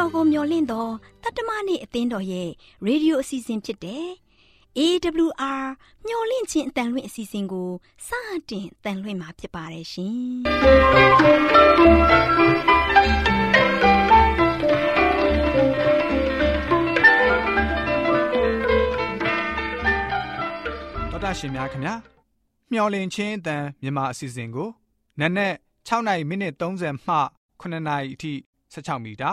တော်ကိုမျော်လင့်သောတတ္တမနေ့အသင်းတော်ရဲ့ရေဒီယိုအစီအစဉ်ဖြစ်တဲ့ AWR မျော်လင့်ခြင်းအတန်လွင့်အစီအစဉ်ကိုစတင်တန်လွင့်မှာဖြစ်ပါတယ်ရှင်။တော်တာရှင်များခင်ဗျာမျော်လင့်ခြင်းအတန်မြန်မာအစီအစဉ်ကိုနက်နက်6နိုင်မိနစ်30မှ9နာရီအထိ16မီတာ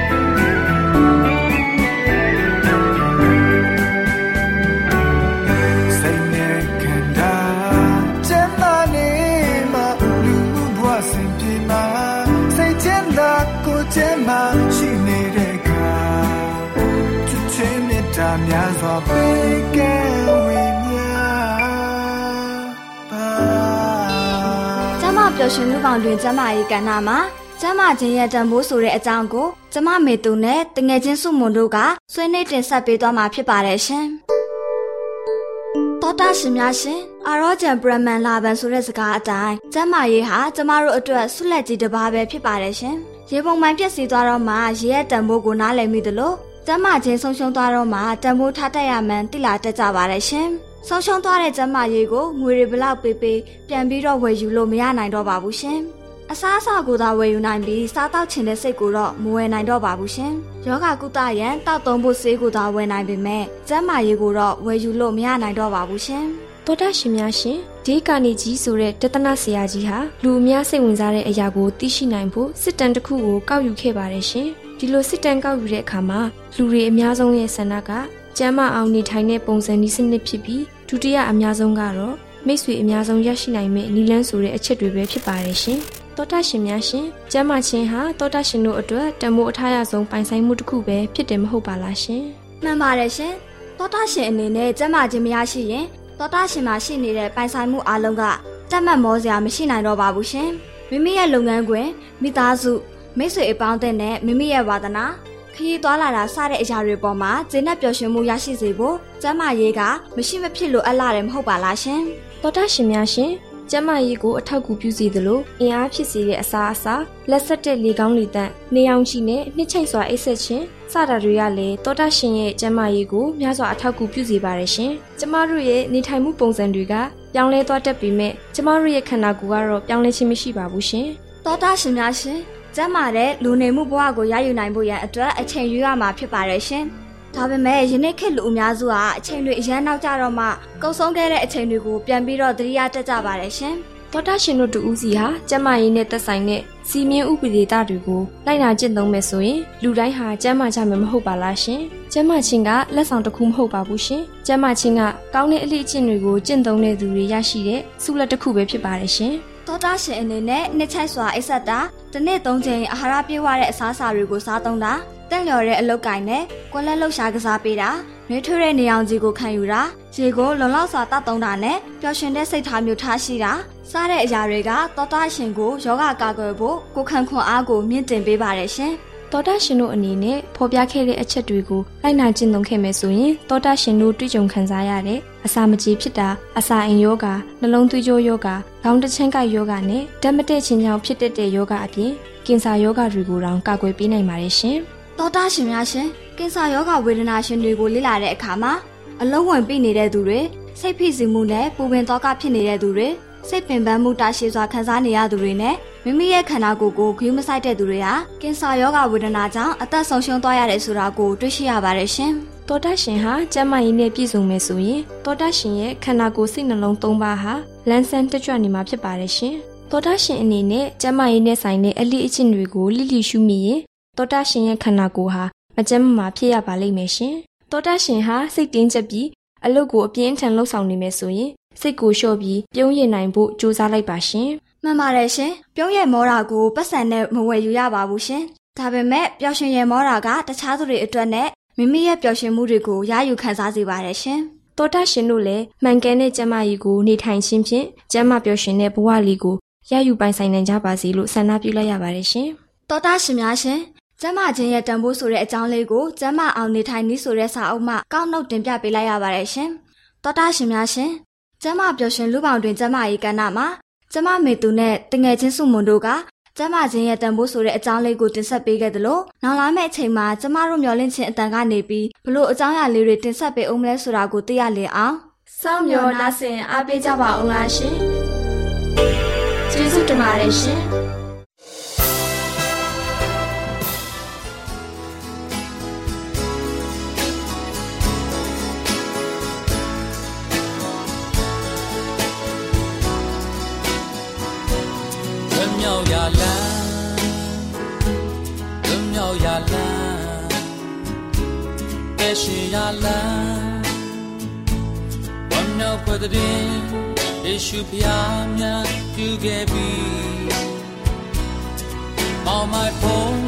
ရွှင်မှုပေါင်းတွင်ကျမ၏ကဏ္ဍမှာကျမချင်းရဲ့တံမိုးဆိုတဲ့အကြောင်းကိုကျမမေသူနဲ့တငယ်ချင်းစုမွန်တို့ကဆွေးနွေးတင်ဆက်ပေးသွားမှာဖြစ်ပါတယ်ရှင်တော်တာရှင်များရှင်အာရောဂျန်ဘရမန်လာဘန်ဆိုတဲ့စကားအတိုင်းကျမရေးဟာကျမတို့အတွက်ဆုလက်ကြီးတစ်ပါးပဲဖြစ်ပါတယ်ရှင်ရေပုံမှန်ပြည့်စည်သွားတော့မှရေရဲ့တံမိုးကိုနားလည်မိသလို ကျမချင်းဆုံးရှုံးသွားတော့မှတံမိုးထားတတ်ရမှန်းသိလာတတ်ကြပါတယ်ရှင်။ဆုံးရှုံးသွားတဲ့ကျမရေးကိုငွေတွေဘလောက်ပေးပေးပြန်ပြီးတော့ဝယ်ယူလို့မရနိုင်တော့ပါဘူးရှင်။အစားအစာကိုသာဝယ်ယူနိုင်ပြီးစားတောက်ချင်တဲ့စိတ်ကိုတော့မဝယ်နိုင်တော့ပါဘူးရှင်။ယောဂကုသရန်တောက်သုံးဖို့ဆေးကိုသာဝယ်နိုင်ပေမဲ့ကျမရေးကိုတော့ဝယ်ယူလို့မရနိုင်တော့ပါဘူးရှင်။တော်တာရှင်များရှင်ဒီကာနီကြီးဆိုတဲ့တသနာဆရာကြီးဟာလူအများစိတ်ဝင်စားတဲ့အရာကိုသိရှိနိုင်ဖို့စစ်တမ်းတစ်ခုကိုကောက်ယူခဲ့ပါတယ်ရှင်။ ဒီလိုစစ်တမ်းကောက်ယူတဲ့အခါမှာလူတွေအများဆုံးရဲ့ဆန္ဒကကျန်းမာအောင်နေထိုင်တဲ့ပုံစံနည်းစနစ်ဖြစ်ပြီးဒုတိယအများဆုံးကတော့မိတ်ဆွေအများဆုံးရရှိနိုင်မယ့်နီလန်းဆိုတဲ့အချက်တွေပဲဖြစ်ပါတယ်ရှင်။တောတာရှင်များရှင်ကျမ်းမာခြင်းဟာတောတာရှင်တို့အတွက်တမိုးအထားရဆုံးပိုင်ဆိုင်မှုတစ်ခုပဲဖြစ်တယ်မဟုတ်ပါလားရှင်။မှန်ပါတယ်ရှင်။တောတာရှင်အနေနဲ့ကျမ်းမာခြင်းမရရှိရင်တောတာရှင်မှာရှိနေတဲ့ပိုင်ဆိုင်မှုအလုံးကတတ်မှတ်မောစရာမရှိနိုင်တော့ပါဘူးရှင်။မိမိရဲ့လုပ်ငန်းခွင်မိသားစု မိတ်ဆွေအပေါင်းအသင်းနဲ့မိမိရဲ့ဝါသနာခရီးသွားလာတာစတဲ့အရာတွေပေါ်မှာဂျင်းနဲ့ပျော်ရွှင်မှုရရှိစေဖို့ကျမ်းမာရေးကမရှိမဖြစ်လို့အပ်လာတယ်မဟုတ်ပါလားရှင်။တော်တာရှင်များရှင်ကျမရေးကိုအထောက်အကူပြုစေသလိုအင်အားဖြစ်စေတဲ့အစာအစာလက်ဆက်တဲ့လေကောင်းလေတန့်နေအောင်ရှိနဲ့နှစ်ချိတ်စွာအိတ်ဆက်ခြင်းစတာတွေကလည်းတောတာရှင်ရဲ့ကျမရေးကိုများစွာအထောက်အကူပြုစေပါတယ်ရှင်။ကျမတို့ရဲ့နေထိုင်မှုပုံစံတွေကပြောင်းလဲသွားတတ်ပေမဲ့ကျမတို့ရဲ့ခန္ဓာကိုယ်ကတော့ပြောင်းလဲခြင်းမရှိပါဘူးရှင်။တောတာရှင်များရှင် ကျမ်းမာတဲ့လူနေမှုဘဝကိုရယူနိုင်ဖို့ရန်အတွက်အချိန်ယူရမှာဖြစ်ပါတယ်ရှင်။ဒါပေမဲ့ယနေ့ခေတ်လူအများစုဟာအချိန်တွေအရန်နောက်ကျတော့မှကုန်ဆုံးခဲ့တဲ့အချိန်တွေကိုပြန်ပြီးတော့သတိရတတ်ကြပါတယ်ရှင်။သောတာရှင်တို့တူဦးစီဟာကျမ်းမာရေးနဲ့သက်ဆိုင်တဲ့စီမင်းဥပဒေတာတွေကိုလိုက်နာကျင့်သုံးမယ်ဆိုရင်လူတိုင်းဟာကျမ်းမာကြမယ်မဟုတ်ပါလားရှင်။ကျမ်းမာခြင်းကလက်ဆောင်တစ်ခုမဟုတ်ပါဘူးရှင်။ကျမ်းမာခြင်းကကောင်းတဲ့အလိအကျင့်တွေကိုကျင့်သုံးတဲ့သူတွေရရှိတဲ့ဆုလက်တစ်ခုပဲဖြစ်ပါတယ်ရှင်။ သောတာရှင်အနေနဲ့နှစ်ချိုက်စွာအိပ်ဆက်တာတစ်နေ့သုံးချိန်အာဟာရပြည့်ဝတဲ့အစားအစာတွေကိုစားသုံးတာတက်လျော်တဲ့အလုပ်ကိုင်နဲ့ကွက်လက်လှုပ်ရှားကစားပေးတာနှွေးထွေးတဲ့နေအောင်ကြီးကိုခံယူတာရေကိုလုံလောက်စွာတောက်သုံးတာနဲ့ပျော်ရွှင်တဲ့စိတ်ထားမျိုးထားရှိတာစားတဲ့အရာတွေကသောတာရှင်ကိုယောဂကာကွယ်ဖို့ကိုခံခွန်အားကိုမြင့်တင်ပေးပါတယ်ရှင်။ တောတာရှင်တို့အနေနဲ့ဖော်ပြခဲ့တဲ့အချက်တွေကိုလိုက်နာကျင့်သုံးခဲ့မယ်ဆိုရင်တောတာရှင်တို့တွေ့ကြုံခံစားရတဲ့အစာမကြေဖြစ်တာအစာအိမ်ယောဂါနှလုံးသွေးကြောယောဂါခေါင်းတချင်းကိုက်ယောဂါနဲ့ဓာတ်မတည့်ခြင်းကြောင့်ဖြစ်တတ်တဲ့ယောဂါအပြင်ကင်ဆာယောဂါတွေကိုတောင်ကာကွယ်ပေးနိုင်ပါတယ်ရှင်။တောတာရှင်များရှင်ကင်ဆာယောဂါဝေဒနာရှင်တွေကိုလေ့လာတဲ့အခါမှာအလုံးဝင်ပြနေတဲ့သူတွေစိတ်ဖိစီးမှုနဲ့ပူပင်သောကဖြစ်နေတဲ့သူတွေ စိတ်ပင်ပန်းမှုတာရှည်စွာခံစားနေရသူတွေနဲ့မိမိရဲ့ခန္ဓာကိုယ်ကိုဂရုမစိုက်တဲ့သူတွေဟာကင်ဆာရောဂါဝေဒနာကြောင့်အသက်ဆုံးရှုံးသွားရတယ်ဆိုတာကိုတွေ့ရှိရပါတယ်ရှင်။တောတရှင်ဟာကျန်းမာရေးနဲ့ပြည့်စုံမယ်ဆိုရင်တောတရှင်ရဲ့ခန္ဓာကိုယ်စိတ်နှလုံးသုံးပါးဟာလန်းဆန်းတက်ကြွနေမှာဖြစ်ပါတယ်ရှင်။တောတရှင်အနေနဲ့ကျန်းမာရေးနဲ့ဆိုင်တဲ့အလိအကျင့်တွေကိုလိလိရှုမိရင်တောတရှင်ရဲ့ခန္ဓာကိုယ်ဟာမကျန်းမာဖြစ်ရပါလိမ့်မယ်ရှင်။တောတရှင်ဟာစိတ်တင်းကျပ်ပြီးအလုပ်ကိုအပြင်းထန်လှုပ်ဆောင်နေမယ်ဆိုရင် စိတ်ကိုလျှော့ပြီးပြုံးရနိုင်ဖို့ကြိုးစားလိုက်ပါရှင်။မှန်ပါတယ်ရှင်။ပြုံးရမောတာကိုပတ်စံနဲ့မဝယ်ယူရပါဘူးရှင်။ဒါပေမဲ့ပျော်ရွှင်ရမောတာကတခြားသူတွေအတွက်နဲ့မိမိရဲ့ပျော်ရွှင်မှုတွေကိုရယူခံစားစေပါတယ်ရှင်။တောတာရှင်တို့လည်းမှန်ကန်တဲ့ကျမကြီးကိုနေထိုင်ခြင်းဖြင့်ကျမပျော်ရွှင်တဲ့ဘဝလေးကိုရယူပိုင်ဆိုင်နိုင်ကြပါစေလို့ဆန္ဒပြုလိုက်ရပါတယ်ရှင်။တောတာရှင်များရှင်ကျမချင်းရဲ့တန်ဖိုးဆိုတဲ့အကြောင်းလေးကိုကျမအောင်နေထိုင်နည်းဆိုတဲ့စာအုပ်မှကောက်နှုတ်တင်ပြပေးလိုက်ရပါတယ်ရှင်။တောတာရှင်များရှင် ကျမပျော်ရွှင်လူပေါင်းတွင်ကျမရေးကဏ္ဍမှာကျမမေသူနဲ့တငယ်ချင်းစုမွန်တို့ကကျမချင်းရဲ့တန်ဖိုးဆိုတဲ့အကြောင်းလေးကိုတင်ဆက်ပေးခဲ့သလိုနောက်လာမယ့်အချိန်မှာကျမတို့မျှော်လင့်ခြင်းအတန်ကနေပြီးဘလို့အကြောင်းအရာလေးတွေတင်ဆက်ပေးအောင်မလဲဆိုတာကိုသိရလင်အောင်စောင့်မျှော်နှဆင်အားပေးကြပါအောင်လားရှင်ကျေးဇူးတင်ပါတယ်ရှင် လန်းဝမ်းမြောက်ဖွယ်တဲ့ယေရှုဖျားများပြုခဲ့ပြီမောင်မို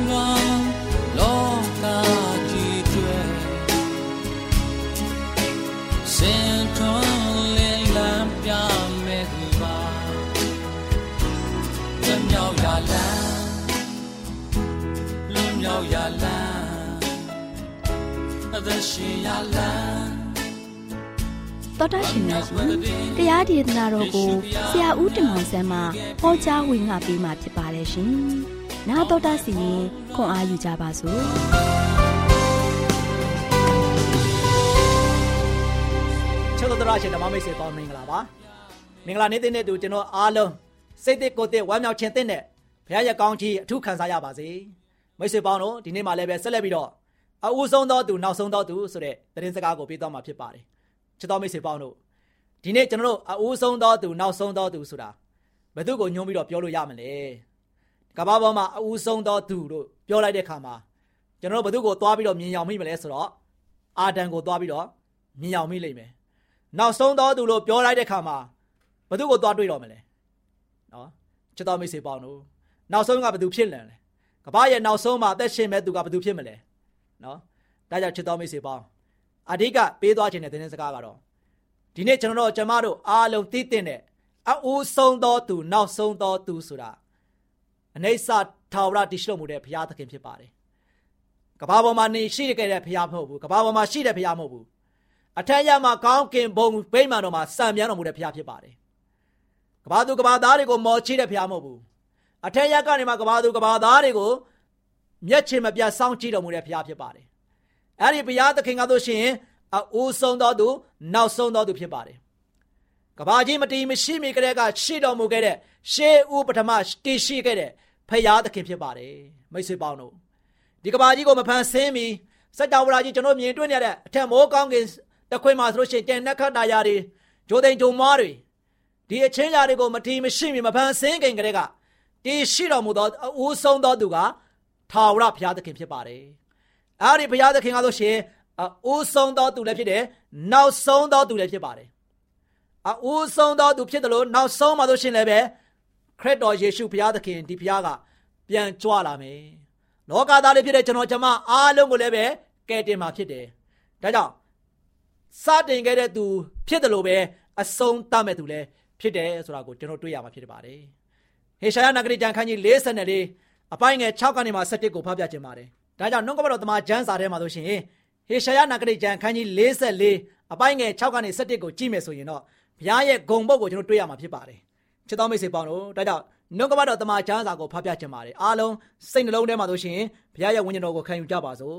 သောတာရှင်များရှင်တရားဒေသနာတော်ကိုဆရာဦးတင်မောင်ဆန်းမှဟောကြားဝင်ငါပေးมาဖြစ်ပါတယ်ရှင်။나တော်တာစီရင်ခွန်အားယူကြပါစို့။ချစ်တော်တော်ရှင်ဓမ္မမိတ်ဆွေပေါင်းမင်္ဂလာပါ။မင်္ဂလာနေ့တဲ့တူကျွန်တော်အားလုံးစိတ်တစ်ကိုယ်တစ်ဝမ်းမြောက်ခြင်းတဲ့နဲ့ဘုရားရဲ့ကောင်းချီးအထူးခံစားရပါစေ။မိတ်ဆွေပေါင်းတို့ဒီနေ့မှလည်းပဲဆက်လက်ပြီးတော့ အဦးဆုံးသောသူနောက်ဆုံးသောသူဆိုတဲ့သတင်းစကားကိုပြောသွားမှာဖြစ်ပါတယ်ချစ်တော်မိတ်ဆွေပေါင်းတို့ဒီနေ့ကျွန်တော်တို့အဦးဆုံးသောသူနောက်ဆုံးသောသူဆိုတာဘယ်သူကိုညွှန်းပြီးတော့ပြောလို့ရမလဲကဘာပေါ်မှာအဦးဆုံးသောသူလို့ပြောလိုက်တဲ့အခါမှာကျွန်တော်တို့ဘယ်သူကိုသွားပြီးတော့မြင်ရောက်မိမလဲဆိုတော့အာဒံကိုသွားပြီးတော့မြင်ရောက်မိလိမ့်မယ်နောက်ဆုံးသောသူလို့ပြောလိုက်တဲ့အခါမှာဘယ်သူကိုသွားတွေ့တော့မလဲနော်ချစ်တော်မိတ်ဆွေပေါင်းတို့နောက်ဆုံးကဘယ်သူဖြစ်လန်လဲကဘာရဲ့နောက်ဆုံးမှာအသက်ရှင်မဲ့သူကဘယ်သူဖြစ်မလဲ နော်ဒါကြောင့်ချစ်တော်မိတ်ဆွေပေါင်းအဓိကပေးသွားခြင်းတဲ့သတင်းစကားကတော့ဒီနေ့ကျွန်တော်တို့ကျမတို့အားလုံးသိတဲ့အအိုးဆုံးသောသူနောက်ဆုံးသောသူဆိုတာအနေဆာထာဝရတည်ရှိတော်မူတဲ့ဘုရားသခင်ဖြစ်ပါတယ်ကဘာပေါ်မှာနေရှိခဲ့တဲ့ဘုရားမဟုတ်ဘူးကဘာပေါ်မှာရှိတဲ့ဘုရားမဟုတ်ဘူးအထက်ရမှာကောင်းကင်ဘုံဗိမာန်တော်မှာစံမြန်းတော်မူတဲ့ဘုရားဖြစ်ပါတယ်ကဘာသူကဘာသားတွေကိုမော်ချိတဲ့ဘုရားမဟုတ်ဘူးအထက်ရကနေမှာကဘာသူကဘာသားတွေကို မျက်ခြေမပြတ်စောင့်ကြည့်တော်မူတဲ့ဘုရားဖြစ်ပါတယ်။အဲ့ဒီဘုရားသခင်ကဆိုရှင်အိုးဆုံးတော်သူနောက်ဆုံးတော်သူဖြစ်ပါတယ်။ကဘာကြီးမတီးမရှိမီကလေးကရှိတော်မူခဲ့တဲ့ရှေးဦးပထမတည်ရှိခဲ့တဲ့ဘုရားသခင်ဖြစ်ပါတယ်။မိတ်ဆွေပေါင်းတို့ဒီကဘာကြီးကိုမဖန်ဆင်းမီစัจ java ကြီးကျွန်တော်မြင်တွေ့နေရတဲ့အထက်မိုးကောင်းကင်တခွင်မှာဆိုလို့ရှိရင်တန်နက်ခတ်တာယာတွေဂျိုသိန်ဂျုံမွားတွေဒီအချင်းရာတွေကိုမတီးမရှိမီမဖန်ဆင်းခင်ကလေးကတည်ရှိတော်မူသောအိုးဆုံးတော်သူက ထာဝရဘုရားသခင်ဖြစ်ပါတယ်။အဲဒီဘုရားသခင်ကဆိုရှင်အိုးဆုံးသောသူလည်းဖြစ်တယ်။နောက်ဆုံးသောသူလည်းဖြစ်ပါတယ်။အိုးဆုံးသောသူဖြစ်တယ်လို့နောက်ဆုံးမှဆိုရှင်လည်းပဲခရစ်တော်ယေရှုဘုရားသခင်ဒီဘုရားကပြန်ကြွလာမယ်လောကသားလေးဖြစ်တဲ့ကျွန်တော်ကျမအားလုံးကိုလည်းပဲကယ်တင်မှာဖြစ်တယ်ဒါကြောင့်စတင်ခဲ့တဲ့သူဖြစ်တယ်လို့ပဲအဆုံးသတ်မဲ့သူလည်းဖြစ်တယ်ဆိုတာကိုကျွန်တော်တွေ့ရမှာဖြစ်ပါတယ်ဟေရှာယနဂရီကျမ်းခန်းကြီး54 အပိုင်းငယ်6ကနေမှ7ကိုဖတ်ပြခြင်းပါတယ်ဒါကြောင့်နှုတ်ကပတော်တမန်ကျမ်းစာထဲမှာဆိုရှင်ဟေရှာယနဂရီကျမ်းခန်းကြီး54အပိုင်းငယ်6ကနေ7ကိုကြည့်မယ်ဆိုရင်တော့ဘုရားရဲ့ဂုံပုတ်ကိုကျွန်တော်တွေ့ရမှာဖြစ်ပါတယ်ချစ်တော်မိတ်ဆွေပေါင်းတို့ဒါကြောင့်နှုတ်ကပတော်တမန်ကျမ်းစာကိုဖတ်ပြခြင်းပါတယ်အားလုံးစိတ်နှလုံးထဲမှာဆိုရှင်ဘုရားရဲ့ဝိညာဉ်တော်ကိုခံယူကြပါစို့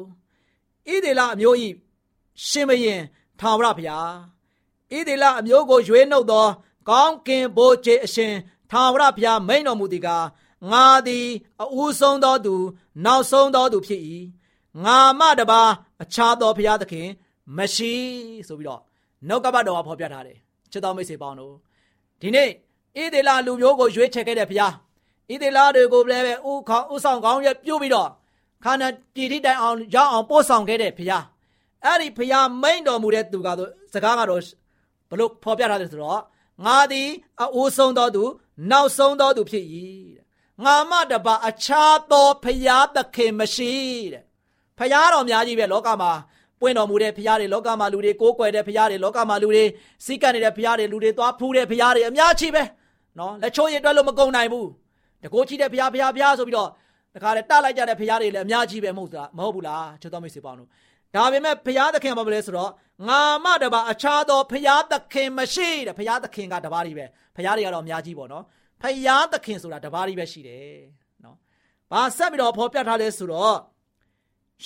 ဣဒေလအမျိုးဤရှင်မရင်ထာဝရဘုရားဣဒေလအမျိုးကိုရွေးနှုတ်သောကောင်းကင်ဘိုးခြေအရှင်ထာဝရဘုရားမိန်တော်မူသည်ကား ငါသည်အဦးဆုံးသောသူ နောက်ဆုံးသောသူဖြစ်၏ငါမတပါအခြားသောဘုရားသခင် မရှိဆိုပြီးတော့နှုတ်ကပတ်တော်ကဖော်ပြထားတယ်ချစ်တော်မိတ်ဆွေပေါင်းတို့ဒီနေ့ဣသေလလူမျိုးကိုရွေးချယ်ခဲ့တဲ့ဘုရားဣသေလတွေကိုလည်းပဲဥခေါဥဆောင်ကောင်းရပြုတ်ပြီးတော့ခန္ဓာပြည်ထိတိုင်အောင်ရောက်အောင်ပို့ဆောင်ခဲ့တဲ့ဘုရားအဲ့ဒီဘုရားမိန်တော်မူတဲ့သူကတော့စကားကတော့ဘလို့ဖော်ပြထားတယ်ဆိုတော့ငါသည်အအိုးဆုံးသောသူ နောက်ဆုံးသောသူဖြစ်၏ ငါမတပါအခြားသောဖရာသခင်မရှိတဲ့ဖရာတော်များကြီးပဲလောကမှာပွင့်တော်မူတဲ့ဖရာတွေလောကမှာလူတွေကိုးကွယ်တဲ့ဖရာတွေလောကမှာလူတွေစီးကပ်နေတဲ့ဖရာတွေလူတွေသွားဖူးတဲ့ဖရာတွေအများကြီးပဲနော်လက်ချိုးရည်တွက်လို့မကုန်နိုင်ဘူးတကိုးချီတဲ့ဖရာဖရာဖရာဆိုပြီးတော့တခါလေတလိုက်ကြတဲ့ဖရာတွေလည်းအများကြီးပဲမဟုတ်လားမဟုတ်ဘူးလားချစ်တော်မိတ်ဆွေပေါင်းတို့ဒါပေမဲ့ဖရာသခင်ဘာလဲဆိုတော့ငါမတပါအခြားသောဖရာသခင်မရှိတဲ့ဖရာသခင်ကတပါးကြီးပဲဖရာတွေကတော့အများကြီးပေါ့နော် ဖယားသခင်ဆိုတာတပါးကြီးပဲရှိတယ်နော်။ဘာဆက်ပြီးတော့ဖော်ပြထားလဲဆိုတော့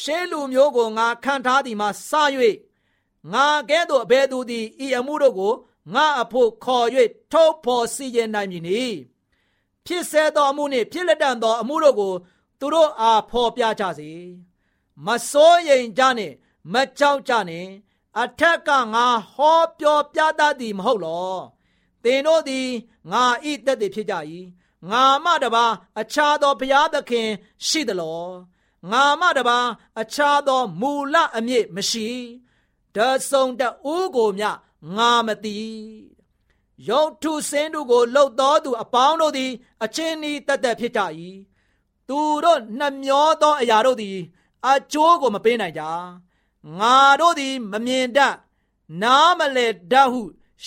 ရှေးလူမျိုးကိုငါခံထားသည်မှာစ၍ငါကဲ့သို့အဘယ်သူသည်ဤအမှုတို့ကိုငါအဖို့ခေါ်၍ထုတ်ဖော်စီရင်နိုင်မည်နီ။ဖြစ်ဆဲသောအမှုနှင့်ဖြစ်လက်တန်သောအမှုတို့ကို သူတို့အားဖော်ပြကြစေ။မစိုးရိမ်ကြနှင့်မကြောက်ကြနှင့်အထက်ကငါဟောပြောပြတတ်သည်မဟုတ်လော။သ င်တို့သည်ငါဤတက်သည်ဖြစ်ကြ၏ငါမတပါအခြားသောဘုရားသခင်ရှိသလောငါမတပါအခြားသောမူလအမြစ်မရှိတဆုံတဦးကိုမြငါမသိယုတ်ထုစင်းတို့ကိုလှုပ်တော်သူအပေါင်းတို့သည်အချင်းဤတက်တက်ဖြစ်ကြ၏သူတို့နှမျောသောအရာတို့သည်အကျိုးကိုမပေးနိုင်ကြငါတို့သည်မမြင်တတ်နားမလဲတတ်ဟု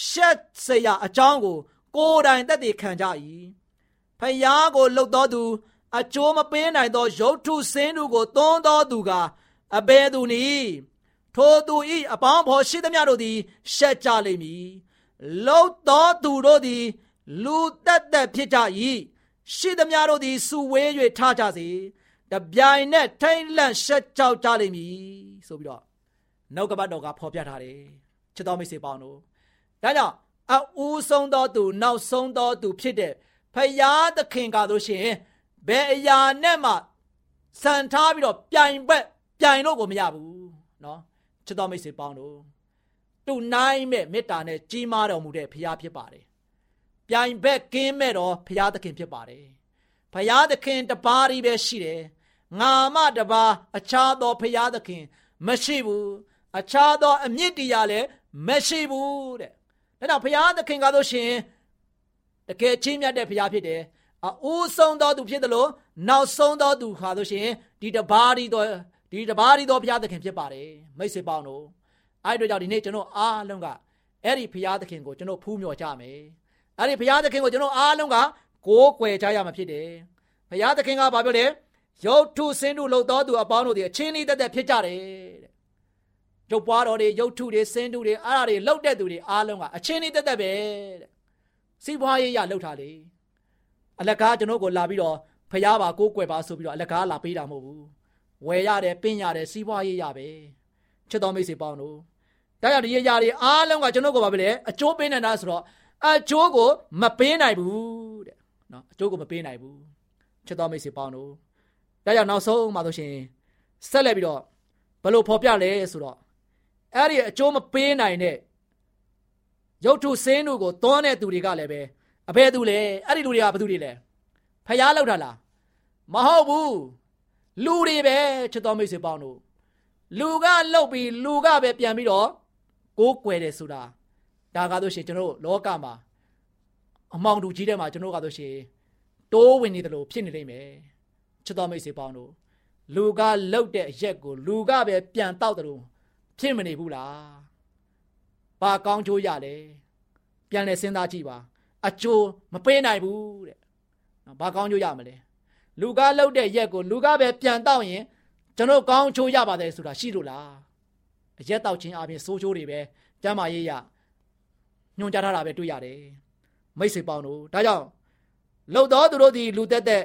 ရှက်စရာအကြောင်းကို ကိုယ်တိုင်သက်သေခံကြ၏ဖယားကိုလှုပ်တော်သူ အကျိုးမပေးနိုင်သောရုပ်ထုစင်းတို့ကိုသွန်းတော်သူကအဘယ်သူနည်းထိုသူဤအပေါင်းဖော်ရှိသမျှတို့သည် ရှက်ကြလိမ့်မည်လှုပ်တော်သူတို့သည် လူတက်တက်ဖြစ်ကြ၏ရှိသမျှတို့သည်စုဝေး၍ထားကြစေတပြိုင်နက်ထိမ့်လန့်ရှက်ကြောက်ကြလိမ့်မည်ဆိုပြီးတော့နောက်ကပတ်တော်ကဖော်ပြထားတယ်ချစ်တော်မိတ်ဆွေပေါင်းတို့ ဒါကြောင့်အဦးဆုံးသောသူနောက်ဆုံးသောသူဖြစ်တဲ့ဖယားသခင်ကဆိုရှင်ဘယ်အရာနဲ့မှစံထားပြီးတော့ပြိုင်ဘက်ပြိုင်လို့ကိုမရဘူးเนาะချစ်တော်မိတ်ဆွေပေါင်းတို့သူနိုင်မဲ့မေတ္တာနဲ့ကြီးမားတော်မူတဲ့ဖယားဖြစ်ပါတယ်ပြိုင်ဘက်ကင်းမဲ့တော်ဖယားသခင်ဖြစ်ပါတယ်ဖယားသခင်တပါးကြီးပဲရှိတယ်ငါမတပါးအခြားသောဖယားသခင်မရှိဘူးအခြားသောအမြင့်တရားလည်းမရှိဘူးတဲ့ ဒါကြောင့်ဘုရားသခင်ကားလို့ရှင်တကယ်ချင်းမြတ်တဲ့ဘုရားဖြစ်တယ်အဦးဆုံးသောသူဖြစ်တယ်လို့နောက်ဆုံးသောသူခါလို့ရှင်ဒီတပါးဒီတော့ဒီတပါးဒီတော့ဘုရားသခင်ဖြစ်ပါတယ်မိတ်ဆွေပေါင်းတို့အဲ့တို့ကြောင့်ဒီနေ့ကျွန်တော်အားလုံးကအဲ့ဒီဘုရားသခင်ကိုကျွန်တော်ဖူးမြော်ကြမယ်အဲ့ဒီဘုရားသခင်ကိုကျွန်တော်အားလုံးကကိုးကွယ်ကြရမှာဖြစ်တယ်ဘုရားသခင်ကဘာပြောလဲရုပ်ထုစင်းတို့လှုပ်တော်သူအပေါင်းတို့ဒီအချင်းဤတက်တက်ဖြစ်ကြတယ်တဲ့ ကျုပ်ပွားတော်တွေရုပ်ထုတွေစင်းထုတွေအားအားတွေလှုပ်တဲ့သူတွေအားလုံးကအချင်းလေးတက်တက်ပဲတဲ့စီးပွားရေးရလှုပ်တာလေအလကားကျွန်တော်ကိုလာပြီးတော့ဖျားပါကိုးကွယ်ပါဆိုပြီးတော့အလကားလာပေးတာမဟုတ်ဘူးဝယ်ရတယ်ပင်းရတယ်စီးပွားရေးရပဲချစ်တော်မိတ်ဆွေပေါင်းတို့ဒါကြောင့်ဒီရရာတွေအားလုံးကကျွန်တော်ကိုပါပဲလေအကျိုးပေးနေတာဆိုတော့အကျိုးကိုမပေးနိုင်ဘူးတဲ့နော်အကျိုးကိုမပေးနိုင်ဘူးချစ်တော်မိတ်ဆွေပေါင်းတို့ဒါကြောင့်နောက်ဆုံးမှာဆိုရှင်ဆက်လက်ပြီးတော့ဘယ်လိုဖော်ပြလဲဆိုတော့ အဲ့ဒီအကျိုးမပေးနိုင်တဲ့ရုပ်ထုစင်းတို့ကိုသွန်းတဲ့သူတွေကလည်းပဲအဘယ်သူလဲအဲ့ဒီလူတွေကဘယ်သူတွေလဲဖျားလောက်တာလားမဟုတ်ဘူးလူတွေပဲချစ်တော်မိတ်ဆွေပေါင်းတို့လူကလှုပ်ပြီးလူကပဲပြန်ပြီးတော့ကိုးကွယ်တယ်ဆိုတာဒါကားလို့ရှိရင်ကျွန်တော်လောကမှာအမောင်တူကြီးတဲ့မှာကျွန်တော်ကားလို့ရှိရင်တိုးဝင်နေတယ်လို့ဖြစ်နေလိမ့်မယ်ချစ်တော်မိတ်ဆွေပေါင်းတို့လူကလှုပ်တဲ့အရက်ကိုလူကပဲပြန်တောက်တယ်လို့ ဖြစ်မနေဘူးလားဘာကောင်းကျိုးရလဲပြန်လဲစဉ်းစားကြည့်ပါအကျိုးမပေးနိုင်ဘူးတဲ့နော်ဘာကောင်းကျိုးရမလဲလူကလှုပ်တဲ့ရက်ကိုလူကပဲပြန်တောက်ရင်ကျွန်တော်ကောင်းကျိုးရပါတယ်ဆိုတာရှိလို့လားအရက်တောက်ခြင်းအပြင်စိုးချိုးတွေပဲကျမ်းမာရေးရညွှန်ကြားထားတာပဲတွေ့ရတယ်မိတ်ဆွေပေါင်းတို့ဒါကြောင့်လှုပ်တော်သူတို့ဒီလူသက်သက်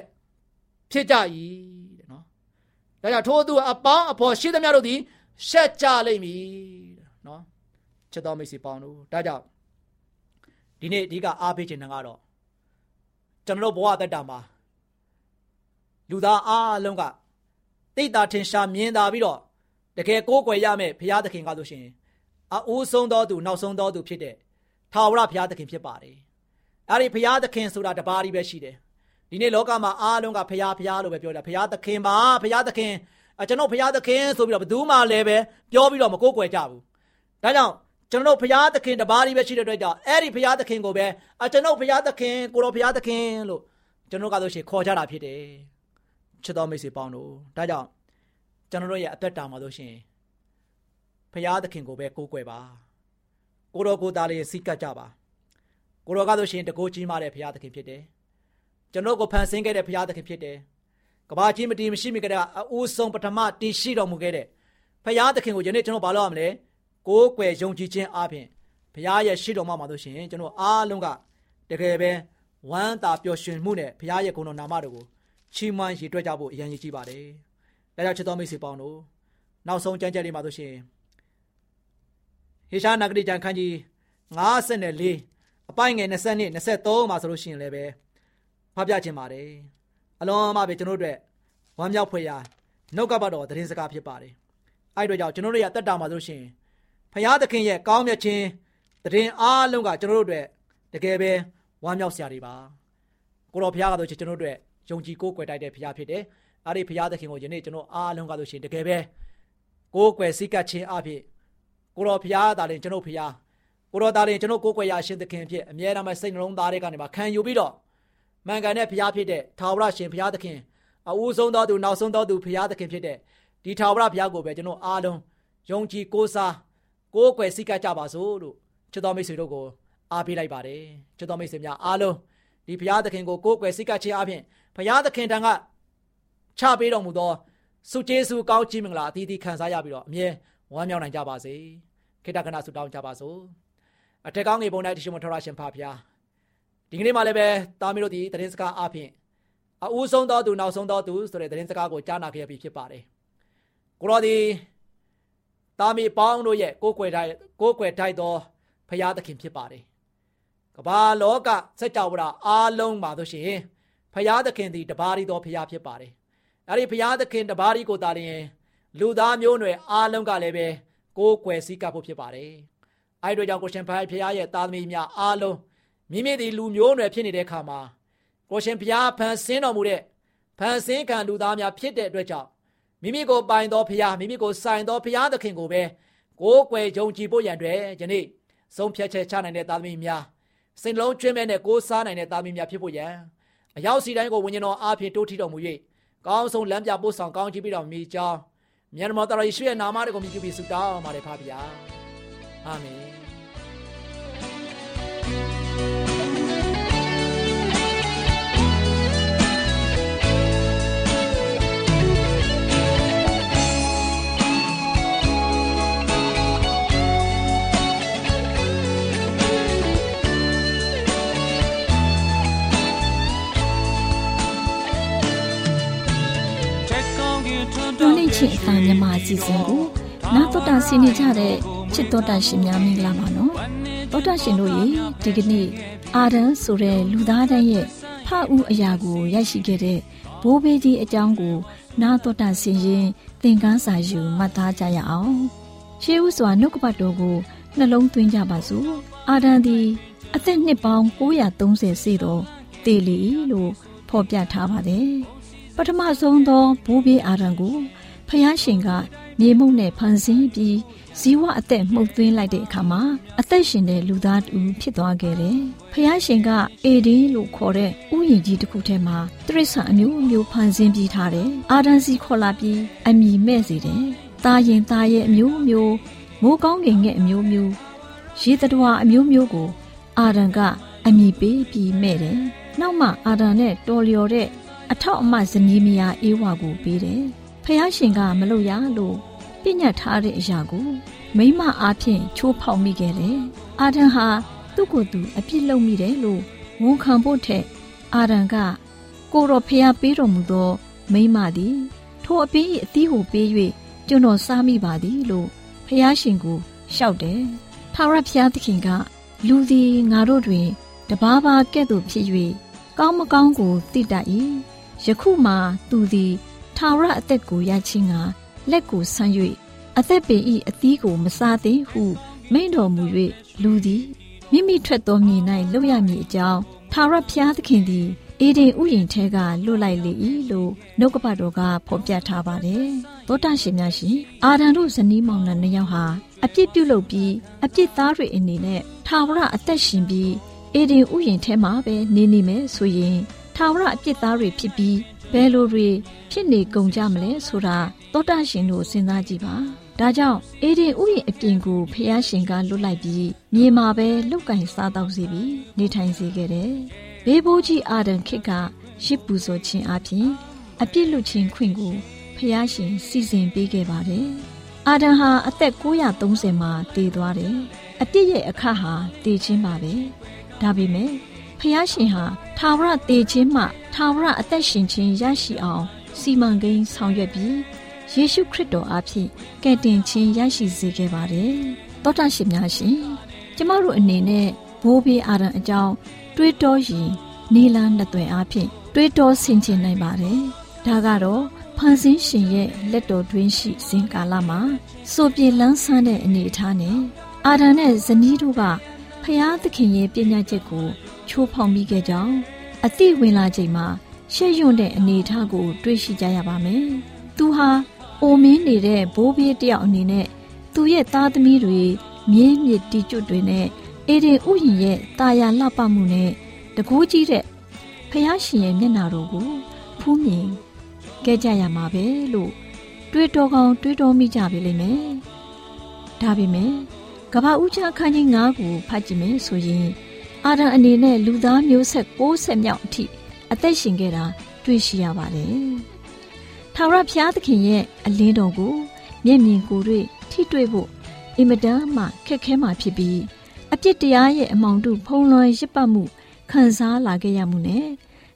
ဖြစ်ကြ၏တဲ့နော်ဒါကြောင့်ထိုးသူအပေါင်းအဖော်ရှိသမျှတို့သည် ရှက်ကြလိမ့်မည်တဲ့နော်ချစ်တော်မိတ်ဆွေပေါင်းတို့ဒါကြောင့်ဒီနေ့အဓိကအားပေးခြင်းကတော့ကျွန်တော်ဘဝသက်တာမှာလူသားအားလုံးကတိတ်တာထင်ရှားမြင်သာပြီးတော့တကယ်ကိုးကွယ်ရမယ်ဘုရားသခင်ကဆိုရှင်အအိုးဆုံးသောသူနောက်ဆုံးသောသူဖြစ်တဲ့ထာဝရဘုရားသခင်ဖြစ်ပါတယ်။အဲဒီဘုရားသခင်ဆိုတာတပါးကြီးပဲရှိတယ်။ဒီနေ့လောကမှာအားလုံးကဘုရားဘုရားလို့ပဲပြောတာဘုရားသခင်ပါဘုရားသခင် ကျွန်တော်ဘုရားသခင်ဆိုပြီးတော့ဘယ်သူမှလည်းပဲပြောပြီးတော့မကိုးကွယ်ကြဘူး။ဒါကြောင့်ကျွန်တော်ဘုရားသခင်တပါးကြီးပဲရှိတဲ့အတွက်ကြောင့်အဲ့ဒီဘုရားသခင်ကိုပဲကျွန်တော်ဘုရားသခင်ကိုတော်ဘုရားသခင်လို့ကျွန်တော်ကဆိုရှင်ခေါ်ကြတာဖြစ်တယ်။ချစ်တော်မိတ်ဆွေပေါင်းတို့ဒါကြောင့်ကျွန်တော်တို့ရဲ့အသက်တာမှာဆိုရှင်ဖရာသခင်ကိုပဲကိုးကွယ်ပါကိုတော်ကိုသားလေးစိတ်ကပ်ကြပါကိုတော်ကဆိုရှင်တကိုးကြီးမားတဲ့ဖရာသခင်ဖြစ်တယ်ကျွန်တော်ကိုဖန်ဆင်းခဲ့တဲ့ဖရာသခင်ဖြစ်တယ် ကဘာကြီးမတီးမရှိမိကြတဲ့အဦးဆုံးပထမတည်ရှိတော်မူခဲ့တဲ့ဖရာသခင်ကိုယနေ့ကျွန်တော်ဘာလုပ်ရမလဲကိုးကွယ်ယုံကြည်ခြင်းအပြင်ဘုရားရဲ့ရှိတော်မှာမှာဆိုရှင်ကျွန်တော်အားလုံးကတကယ်ပဲဝမ်းသာပျော်ရွှင်မှုနဲ့ဘုရားရဲ့ဂုဏ်တော်နာမတော်ကိုချီးမွမ်းရည်တွက်ကြဖို့အရင်ကြီးပါတယ်။ဒါကြောင့်ချစ်တော်မိတ်ဆွေပေါင်းတို့နောက်ဆုံးကြမ်းကြက်လေးမှာဆိုရှင်ဟေရှားနဂရီကျမ်းခန်းကြီး54အပိုင်းငယ်20 23မှာဆိုလို့ရှိရင်လည်းပဲဖတ်ပြခြင်းပါတယ်။ အလွန်မှပဲကျွန်တော်တို့အတွက်ဝမ်းမြောက်ဖွယ်ရာနှုတ်ကပတ်တော်သတင်းစကားဖြစ်ပါတယ်။အဲ့တို့ကြောင့်ကျွန်တော်တို့ရဲ့တက်တာမှာဆိုရှင်ဖရာသခင်ရဲ့ကောင်းမြတ်ခြင်းသတင်းအားလုံးကကျွန်တော်တို့အတွက်တကယ်ပဲဝမ်းမြောက်စရာတွေပါ။ကိုတော်ဖရာကဆိုကျွန်တော်တို့အတွက်ယုံကြည်ကိုးကွယ်တိုက်တဲ့ဖရာဖြစ်တယ်။အဲ့ဒီဖရာသခင်ကိုယနေ့ကျွန်တော်အားလုံးကဆိုရှင်တကယ်ပဲကိုးကွယ်စိတ်ကပ်ခြင်းအဖြစ်ကိုတော်ဖရာသာရင်ကျွန်တော်ဖရာကိုတော်သာရင်ကျွန်တော်ကိုးကွယ်ရရှင်သခင်ဖြစ်အမြဲတမ်းစိတ်နှလုံးသားတွေကနေမှခံယူပြီးတော့ မှန်ကန်တဲ့ဖရာဖြစ်တဲ့ထာဝရရှင်ဖရာသခင်အဦးဆုံးသောသူနောက်ဆုံးသောသူဖရာသခင်ဖြစ်တဲ့ဒီထာဝရဘုရားကိုပဲကျွန်တော်အားလုံးယုံကြည်ကိုးစားကိုးကွယ်စိတ်ကကြပါစို့လို့ချစ်တော်မိတ်ဆွေတို့ကိုအားပေးလိုက်ပါတယ်ချစ်တော်မိတ်ဆွေများအားလုံးဒီဘုရားသခင်ကိုကိုးကွယ်စိတ်ကခြင်းအပြင်ဘုရားသခင်တန်ကချပေးတော်မူသောဆုကျေးဇူးကောင်းချီးမင်္ဂလာအသီးသီးခံစားရပြီးတော့အမြဲဝမ်းမြောက်နိုင်ကြပါစေခေတ္တကနာဆုတောင်းကြပါစို့အထက်ကောင်းငယ်ပုံ၌တရှိမထောရရှင်ဖာဖျား ဒီကနေ့မှလည်းပဲတာမီတို့ဒီသတင်းစကားအပြင်အဦးဆုံးသောသူနောက်ဆုံးသောသူဆိုတဲ့သတင်းစကားကိုကြားနာခဲ့ပြီးဖြစ်ပါတယ်ကိုရောဒီတာမီပေါင်းတို့ရဲ့ကိုယ်ွယ်တိုင်းကိုယ်ွယ်တိုက်သောဖရာသခင်ဖြစ်ပါတယ်ကဘာလောကစัจ java အားလုံးပါလို့ရှိရင်ဖရာသခင်သည်တပါးရီသောဖရာဖြစ်ပါတယ်အဲ့ဒီဖရာသခင်တပါးရီကိုတာလျင်လူသားမျိုးနွယ်အားလုံးကလည်းပဲကိုယ်ွယ်စည်းကပ်ဖို့ဖြစ်ပါတယ်အဲ့တို့ကြောင့်ကိုရှင်ဖရာဖရာရဲ့သားသမီးများအားလုံး မိမိဒီလူမျိုးနွယ်ဖြစ်နေတဲ့အခါမှာကိုရှင်ဖရာဖန်ဆင်းတော်မူတဲ့ဖန်ဆင်းခံလူသားများဖြစ်တဲ့အတွက်ကြောင့်မိမိကိုပိုင်သောဖရာမိမိကိုဆိုင်သောဖရာသခင်ကိုပဲကိုးကွယ်ယုံကြည်ဖို့ရန်အတွက်ယနေ့ဆုံးဖြတ်ချက်ချနိုင်တဲ့သားသမီးများစိတ်လုံးကျွင်းမဲ့နဲ့ကိုးစားနိုင်တဲ့သားသမီးများဖြစ်ဖို့ရန်အရောက်စီတိုင်းကိုဝိညာဉ်တော်အားဖြင့်တိုးထီတော်မူ၍ကောင်းဆုံးလမ်းပြပို့ဆောင်ကောင်းချီးပြီးတော်မူကြောင်းမြန်မောတော်ယေရှုရဲ့နာမတော်ကိုမြည်ပြီးဆုတောင်းပါတယ်ဖပါဗျာအာမင် တော်လေးချစ်အတိုင်းမြမအစီအစဉ်ကိုနာတော်တာဆင်းနေကြတဲ့ချစ်တော်တာရှင်များမင်္ဂလာပါနော်တော်တာရှင်တို့ရေဒီကနေ့အာဒန်ဆိုတဲ့လူသားတိုင်းရဲ့ဖအူးအရာကိုရရှိခဲ့တဲ့ဘိုးဘေးကြီးအကြောင်းကို နာတော်တာဆင်းရင်သင်ခန်းစာယူမှတ်သားကြရအောင်ရှေးဥစွာနှုတ်ကပတ်တော်ကိုနှလုံးသွင်းကြပါစို့အာဒန်သည်အသက်နှစ်ပေါင်း930စေတော့တေလီလို့ဖော်ပြထားပါတယ် ပထမဆုံးသောဘိုးဘေးအာရန်ကိုဖယားရှင်က မြေမှုန့်နဲ့ဖန်ဆင်းပြီးဇီဝအသက်မှုတ်သွင်းလိုက်တဲ့အခါမှာအသက်ရှင်တဲ့လူသားတူဖြစ်သွားခဲ့တယ်။ဖျားရှင်ကအေဒင်းလို့ခေါ်တဲ့ဥယျာဉ်ကြီးတစ်ခုထဲမှာတရစ္ဆာန်အမျိုးမျိုးဖန်ဆင်းပြီးထားတယ်။အာဒန်စီခေါ်လာပြီးအမိမဲ့စေတယ်။ตาရင်ตาရဲ့အမျိုးမျိုးမိုးကောင်းကင်ရဲ့အမျိုးမျိုးရေတတော်အမျိုးမျိုးကို အာဒန်ကအမိပေးပြီးမဲ့တယ်။နောက်မှအာဒန်နဲ့တော်လျော်တဲ့ အထောက်အမဇနီးမယားအေးဝါကိုပေးတယ်။ဖះရှင်ကမလုပ်ရလို့ပြညတ်ထားတဲ့အရာကိုမိမအားဖြင့်ချိုးဖောက်မိခဲ့တယ်။အာဒန်ဟာသူ့ကိုယ်သူအပြစ်လုပ်မိတယ်လို့ဝန်ခံဖို့ထက်အာဒန်ကကိုတော်ဖះပေးတော်မူသောမိမသည်ထိုအပင်း၏အသီးကိုပေး၍ကျွန်တော်စားမိပါသည်လို့ဖះရှင်ကိုလျှောက်တယ်။ထာဝရဘုရားသခင်ကလူသည်ငါတို့တွင်တဘာဘာကဲ့သို့ဖြစ်၍ကောင်းမကောင်းကိုသိတတ်၏ ယခုမှသူသည်ထာဝရအသက်ကိုရခြင်းကလက်ကိုဆမ်း၍အသက်ပင်ဤအသီးကိုမစားသင့်ဟုမိန့်တော်မူ၍လူသည်မိမိထွက်သောမြေ၌လှုပ်ရမည်အကြောင်းထာဝရဘုရားသခင်သည်အေဒင်ဥယျင်ထဲကလွတ်လိုက်လေ၏လို့နှုတ်ကပတ်တော်ကဖော်ပြထားပါတယ်။သောတာရှင်များရှင်အာဒံတို့ဇနီးမောင်နှံနှစ်ယောက်ဟာအပြစ်ပြုလုပ်ပြီးအပြစ်သားတွေအနေနဲ့ထာဝရအသက်ရှင်ပြီးအေဒင်ဥယျင်ထဲမှာပဲနေနေမယ်ဆိုရင် ထာဝရအပြစ်သားတွေဖြစ်ပြီးဘယ်လိုတွေဖြစ်နေကုန်ကြမလဲဆိုတာသောတာရှင်တို့စဉ်းစားကြည့်ပါဒါကြောင့်အေဒင်ဥယျာဉ်အပြင်ကိုဖះရှင်ကလွတ်လိုက်ပြီးမြေမှာပဲလုတ်ကင်စားတော့စီပြီးနေထိုင်စေခဲ့တယ်ဘေးဘိုးကြီးအာဒံခေတ်ကရစ်ပူဇော်ခြင်းအပြင်အပြစ်လွတ်ခြင်းခွင့်ကိုဖះရှင်စီစဉ်ပေးခဲ့ပါတယ်အာဒံဟာအသက်930မှာတည်သွားတယ်အပြစ်ရဲ့အခါဟာတည်ခြင်းပါပဲဒါပေမဲ့ဖះရှင်ဟာ ထာဝရတည်ခြင်းမှထာဝရအသက်ရှင်ခြင်းရရှိအောင်စီမံကိန်းဆောင်ရွက်ပြီးယေရှုခရစ်တော်အားဖြင့်ကယ်တင်ခြင်းရရှိစေခဲ့ပါတယ်။သောတာရှင်များရှင်ကျမတို့အနေနဲ့ဘိုးဘေးအာရန်အကြောင်းတွေးတောရင်နီလာနှစ်သွယ်အားဖြင့်တွေးတောဆင်ခြင်နိုင်ပါတယ်။ဒါကတော့ဖန်ဆင်းရှင်ရဲ့လက်တော်တွင်းရှိစဉ်ကာလမှာစိုးပြေလန်းဆန်းတဲ့အနေအထားနဲ့အာဒံနဲ့ဇနီးတို့ကဖျားသခင်ရဲ့ပြညာချက်ကို ချိုးဖောက်မိခဲ့ကြောင်းအသိဝင်လာချိန်မှာရှက်ရွံ့တဲ့အနေအထားကို တွေ့ရှိကြရပါမယ်။သူဟာအိုမင်းနေတဲ့ဘိုးဘေးတယောက်အနေနဲ့သူရဲ့သားသမီးတွေမြင်းမြစ်တီကျွတ်တွေနဲ့အေဒင်ဥယျင်ရဲ့တာယာလှပမှုနဲ့တကူးကြီးတဲ့ဖះရှင်ရဲ့မျက်နာတော်ကိုဖူးမြင်ခဲ့ကြရမှာပဲလို့တွေးတော်ကောင်းတွေးတော်မိကြပြီလိမ့်မယ်။ဒါပေမဲ့ကဘာဦးချခန်းကြီး9ကိုဖတ်ကြည့်မယ်ဆိုရင် အာဒံအနေနဲ့လူသားမျိုးဆက်60မြောက်အထိအသက်ရှင်ခဲ့တာတွေ့ရှိရပါတယ်။ထာဝရဘုရားသခင်ရဲ့အလင်းတော်ကိုမျက်မြင်ကိုယ်တွေ့ထိတွေ့ဖို့အင်မတန်မှခက်ခဲမှဖြစ်ပြီးအပြစ်တရားရဲ့အမောင်တုဖုံးလွှမ်းရစ်ပတ်မှုခံစားလာခဲ့ရမှုနဲ့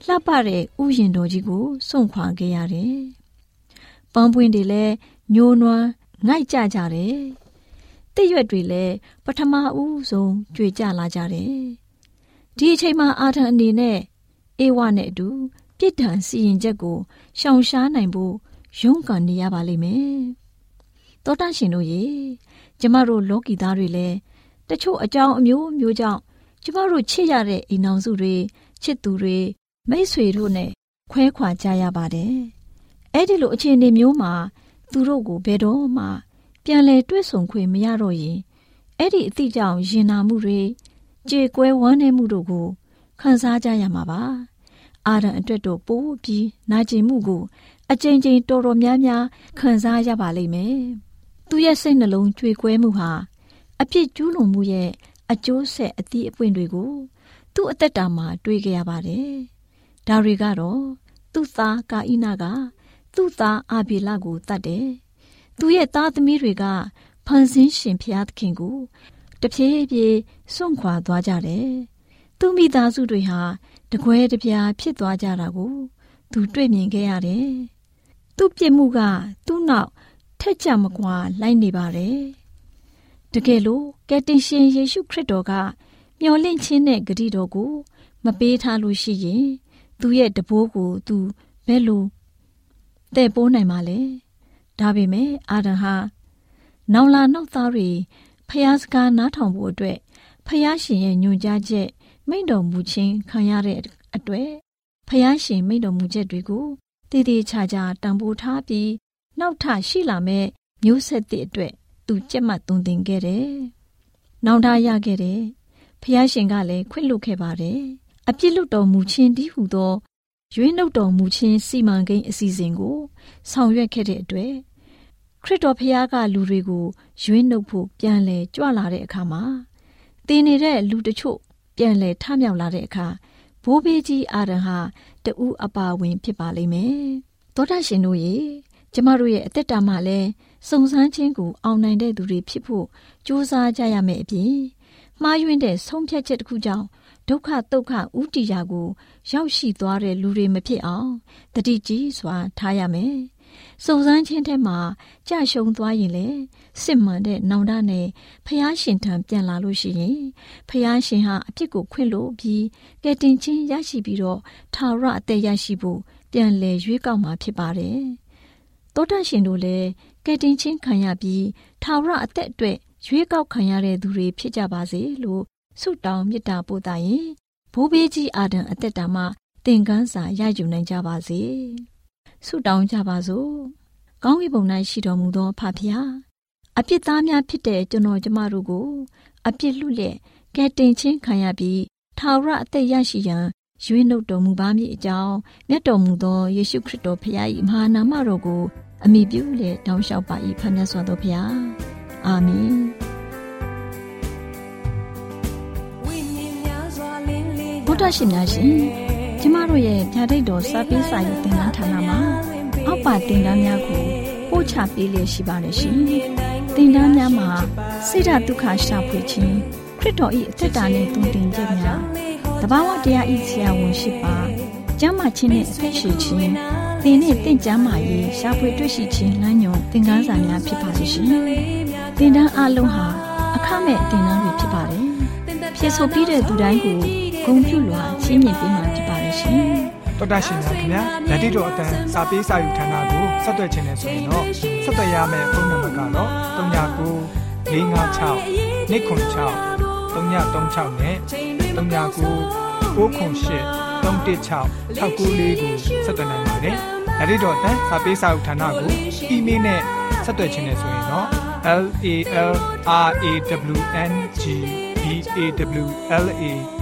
လှပတဲ့ဥယျင်တော်ကြီးကိုစွန့်ခွာခဲ့ရတယ်။ပန်းပွင့်တွေလည်းညိုနွမ်းငိုက်ကြကြတယ်။တိရွက်တွေလည်းပထမဦးဆုံးကြွေကြလာကြတယ်။ ဒီအချိန်မှာအာထံအနေနဲ့အေဝနဲ့အတူပြစ်ဒဏ်စီရင်ချက်ကိုရှောင်ရှားနိုင်ဖို့ရုန်းကန်နေရပါလိမ့်မယ်။သောတာရှင်တို့ရေကျမတို့လောကီသားတွေလည်းတချို့အကြောင်းအမျိုးမျိုးကြောင့်ကျမတို့ချစ်ရတဲ့အိမ်အောင်စုတွေချစ်သူတွေမိတ်ဆွေတို့နဲ့ခွဲခွာကြရပါတယ်။အဲ့ဒီလိုအခြေအနေမျိုးမှာသူတို့ကိုဘယ်တော့မှ ပြန်လဲတွေ့ဆုံခွင့်မရတော့ရင်အဲ့ဒီအသည့်ကြောင့်ရင်နာမှုတွေ ကြေကွဲဝမ်းနည်းမှုတို့ကိုခံစားကြရမှာပါ။အာရန်အတွက်တော့ပိုးပြီးနာကျင်မှုကိုအကြိမ်ကြိမ်တော်တော်များများခံစားရပါလိမ့်မယ်။သူရဲ့စိတ်နှလုံးကြွေကွဲမှုဟာအပြစ်ကျူးလွန်မှုရဲ့အကျိုးဆက်အသည့်အပွင့်တွေကို သူ့အသက်တာမှာတွေ့ကြရပါတယ်။ဒါတွေကတော့သူ့သားကာဣနာက သူ့သားအာဘီလကိုတတ်တယ်။သူရဲ့သားသမီးတွေကဖန်ဆင်းရှင်ဖျားသခင်ကို တဖြည်းဖြည်းစွန့်ခွာသွားကြတယ်။သူမိသားစုတွေဟာတကွဲတပြားဖြစ်သွားကြတာကို သူတွေ့မြင်ခဲ့ရတယ်။သူ့ပြစ်မှုကသူ့နောက်ထက်ကြမကွာလိုက်နေပါတယ်။တကယ်လို့ကယ်တင်ရှင်ယေရှုခရစ်တော်ကမျော်လင့်ခြင်းနဲ့ဂရုတော်ကို မပေးထားလို့ရှိရင်သူ့ရဲ့တဘိုးကိုသူဘယ်လိုတဲ့ပိုးနိုင်မှာလဲဒါပေမဲ့အာဒံဟာနောင်လာနောက်သားတွေ ဖျားစကားနားထောင်ဖို့အတွက်ဖျားရှင်ရဲ့ညွှန်ကြားချက် မိန့်တော်မူခြင်းခံရတဲ့အတွက်ဖျားရှင်မိန့်တော်မူချက်တွေကိုတည်တည်ချာချာတံပိုးထားပြီးနောက်ထရှိလာမဲ့မျိုးဆက်သစ်အတွက်သူကြက်မှတ်သွန်သင်ခဲ့တယ်။နောင်တရခဲ့တယ်။ဖះရှင်ကလည်းခွင့်လွှတ်ခဲ့ပါတယ်။အပြစ်လွတ်တော်မူခြင်းဒီဟုသောရွေးနှုတ်တော်မူခြင်းစီမံကိန်းအစီအစဉ်ကိုဆောင်ရွက်ခဲ့တဲ့အတွက် ခရစ်တော်ဖះကလူတွေကိုရွေးနှုတ်ဖို့ပြန်လဲကြွလာတဲ့အခါမှာတည်နေတဲ့လူတချို့ပြန်လဲထမြောက်လာတဲ့အခါဘိုးဘေးကြီးအာရန်ဟာတူအပါဝင်ဖြစ်ပါလိမ့်မယ်။သောတာရှင်တို့ရေကျမတို့ရဲ့အသက်တာမှာလည်းစုံစမ်းခြင်းကိုအောင်နိုင်တဲ့သူတွေဖြစ်ဖို့ကြိုးစားကြရမယ်အပြင်မှားယွင်းတဲ့ဆုံးဖြတ်ချက်တစ်ခုကြောင့်ဒုက္ခဒုက္ခဥတီရာကို ရောက်ရှိသွားတဲ့လူတွေမဖြစ်အောင်တတိကြီးစွာထားရမယ်။ စုံစမ်းခြင်းထဲမှာကြာရှုံသွားရင်လေစစ်မှန်တဲ့နောင်တနဲ့ဖျားရှင်ထံပြန်လာလို့ရှိရင်ဖျားရှင်ဟာအပြစ်ကိုခွင့်လို့ပြီးကဲတင်ချင်းရရှိပြီးတော့ထာဝရအသက်ရရှိဖို့ပြန်လည်ရွေးကောက်မှာဖြစ်ပါတယ်။တောတရှင်တို့လည်းကဲတင်ချင်းခံရပြီးထာဝရအသက်အတွက်ရွေးကောက်ခံရတဲ့သူတွေဖြစ်ကြပါစေလို့ဆုတောင်းမေတ္တာပို့တာရင်ဘိုးဘေးကြီးအာဒံအသက်တာမှသင်ခန်းစာရယူနိုင်ကြပါစေ ဆုတောင်းကြပါစို့ကောင်းကင်ဘုံ၌ရှိတော်မူသောဖဖျားအပြစ်သားများဖြစ်တဲ့ကျွန်တော်ကျမတို့ကို အပြစ်လွတ်လျက်ကဲတင်ချင်းခံရပြီးထာဝရအသက်ရရှိရန်ရွေးနှုတ်တော်မူပါမည်အကြောင်းမြတ်တော်မူသောယေရှုခရစ်တော်ဖခင်၏မဟာနာမတော်ကိုအမိပြုလေတောင်းလျှောက်ပါ၏ဖခင်မြတ်စွာသောဘုရားအာမင်ဘုဒ္ဓရှင်များရှင်ကျမတို့ရဲ့ဗျာဒိတ်တော်စပေးစာရေးသင်တန်းဌာနမှာ အောက်ပါသင်တန်းများကိုပို့ချပေးလျက်ရှိပါတယ်ရှင်သင်တန်းများမှာဆိဒ္ဓတုခရှာဖွေခြင်းခရစ်တော်၏အသက်တာနှင့်တုန်တင်ကြများတဘာဝတရားဤဆရာဝန်ရှိပါကျမ်းမာခြင်းနဲ့အသက်ရှိခြင်းသင်နဲ့တင့်ကြမာရေးရှားဖွေတွေ့ရှိခြင်းလမ်းညွန်သင်ခန်းစာများဖြစ်ပါလိမ့်ရှင်။သင်တန်းအလုံးဟာအခမဲ့သင်တန်းတွေဖြစ်ပါတယ်။ဖြစ်ဆိုပြီးတဲ့သူတိုင်းကိုဂုဏ်ပြုလွှာချင်းမြင်ပေးမှာဖြစ်ပါလိမ့်ရှင်။ တော်တာရှင်များခင်ဗျာဓာတိတော်အတန်းစာပေးစာယူဌာနကိုဆက်သွယ်ခြင်းနဲ့ဆိုရင်တော့ဆက်သွယ်ရမယ့်ဖုန်းနံပါတ်ကတော့39 656 296 336နဲ့39 98 316 694ကိုဆက်သွယ်နိုင်ပါတယ်။ဒါ့အပြင်တော့တန်းစာပေးစာဥထာဏာကိုအီးမေးလ်နဲ့ဆက်သွယ်ခြင်းနဲ့ဆိုရင်တော့ l a l r a w n g b a w l a @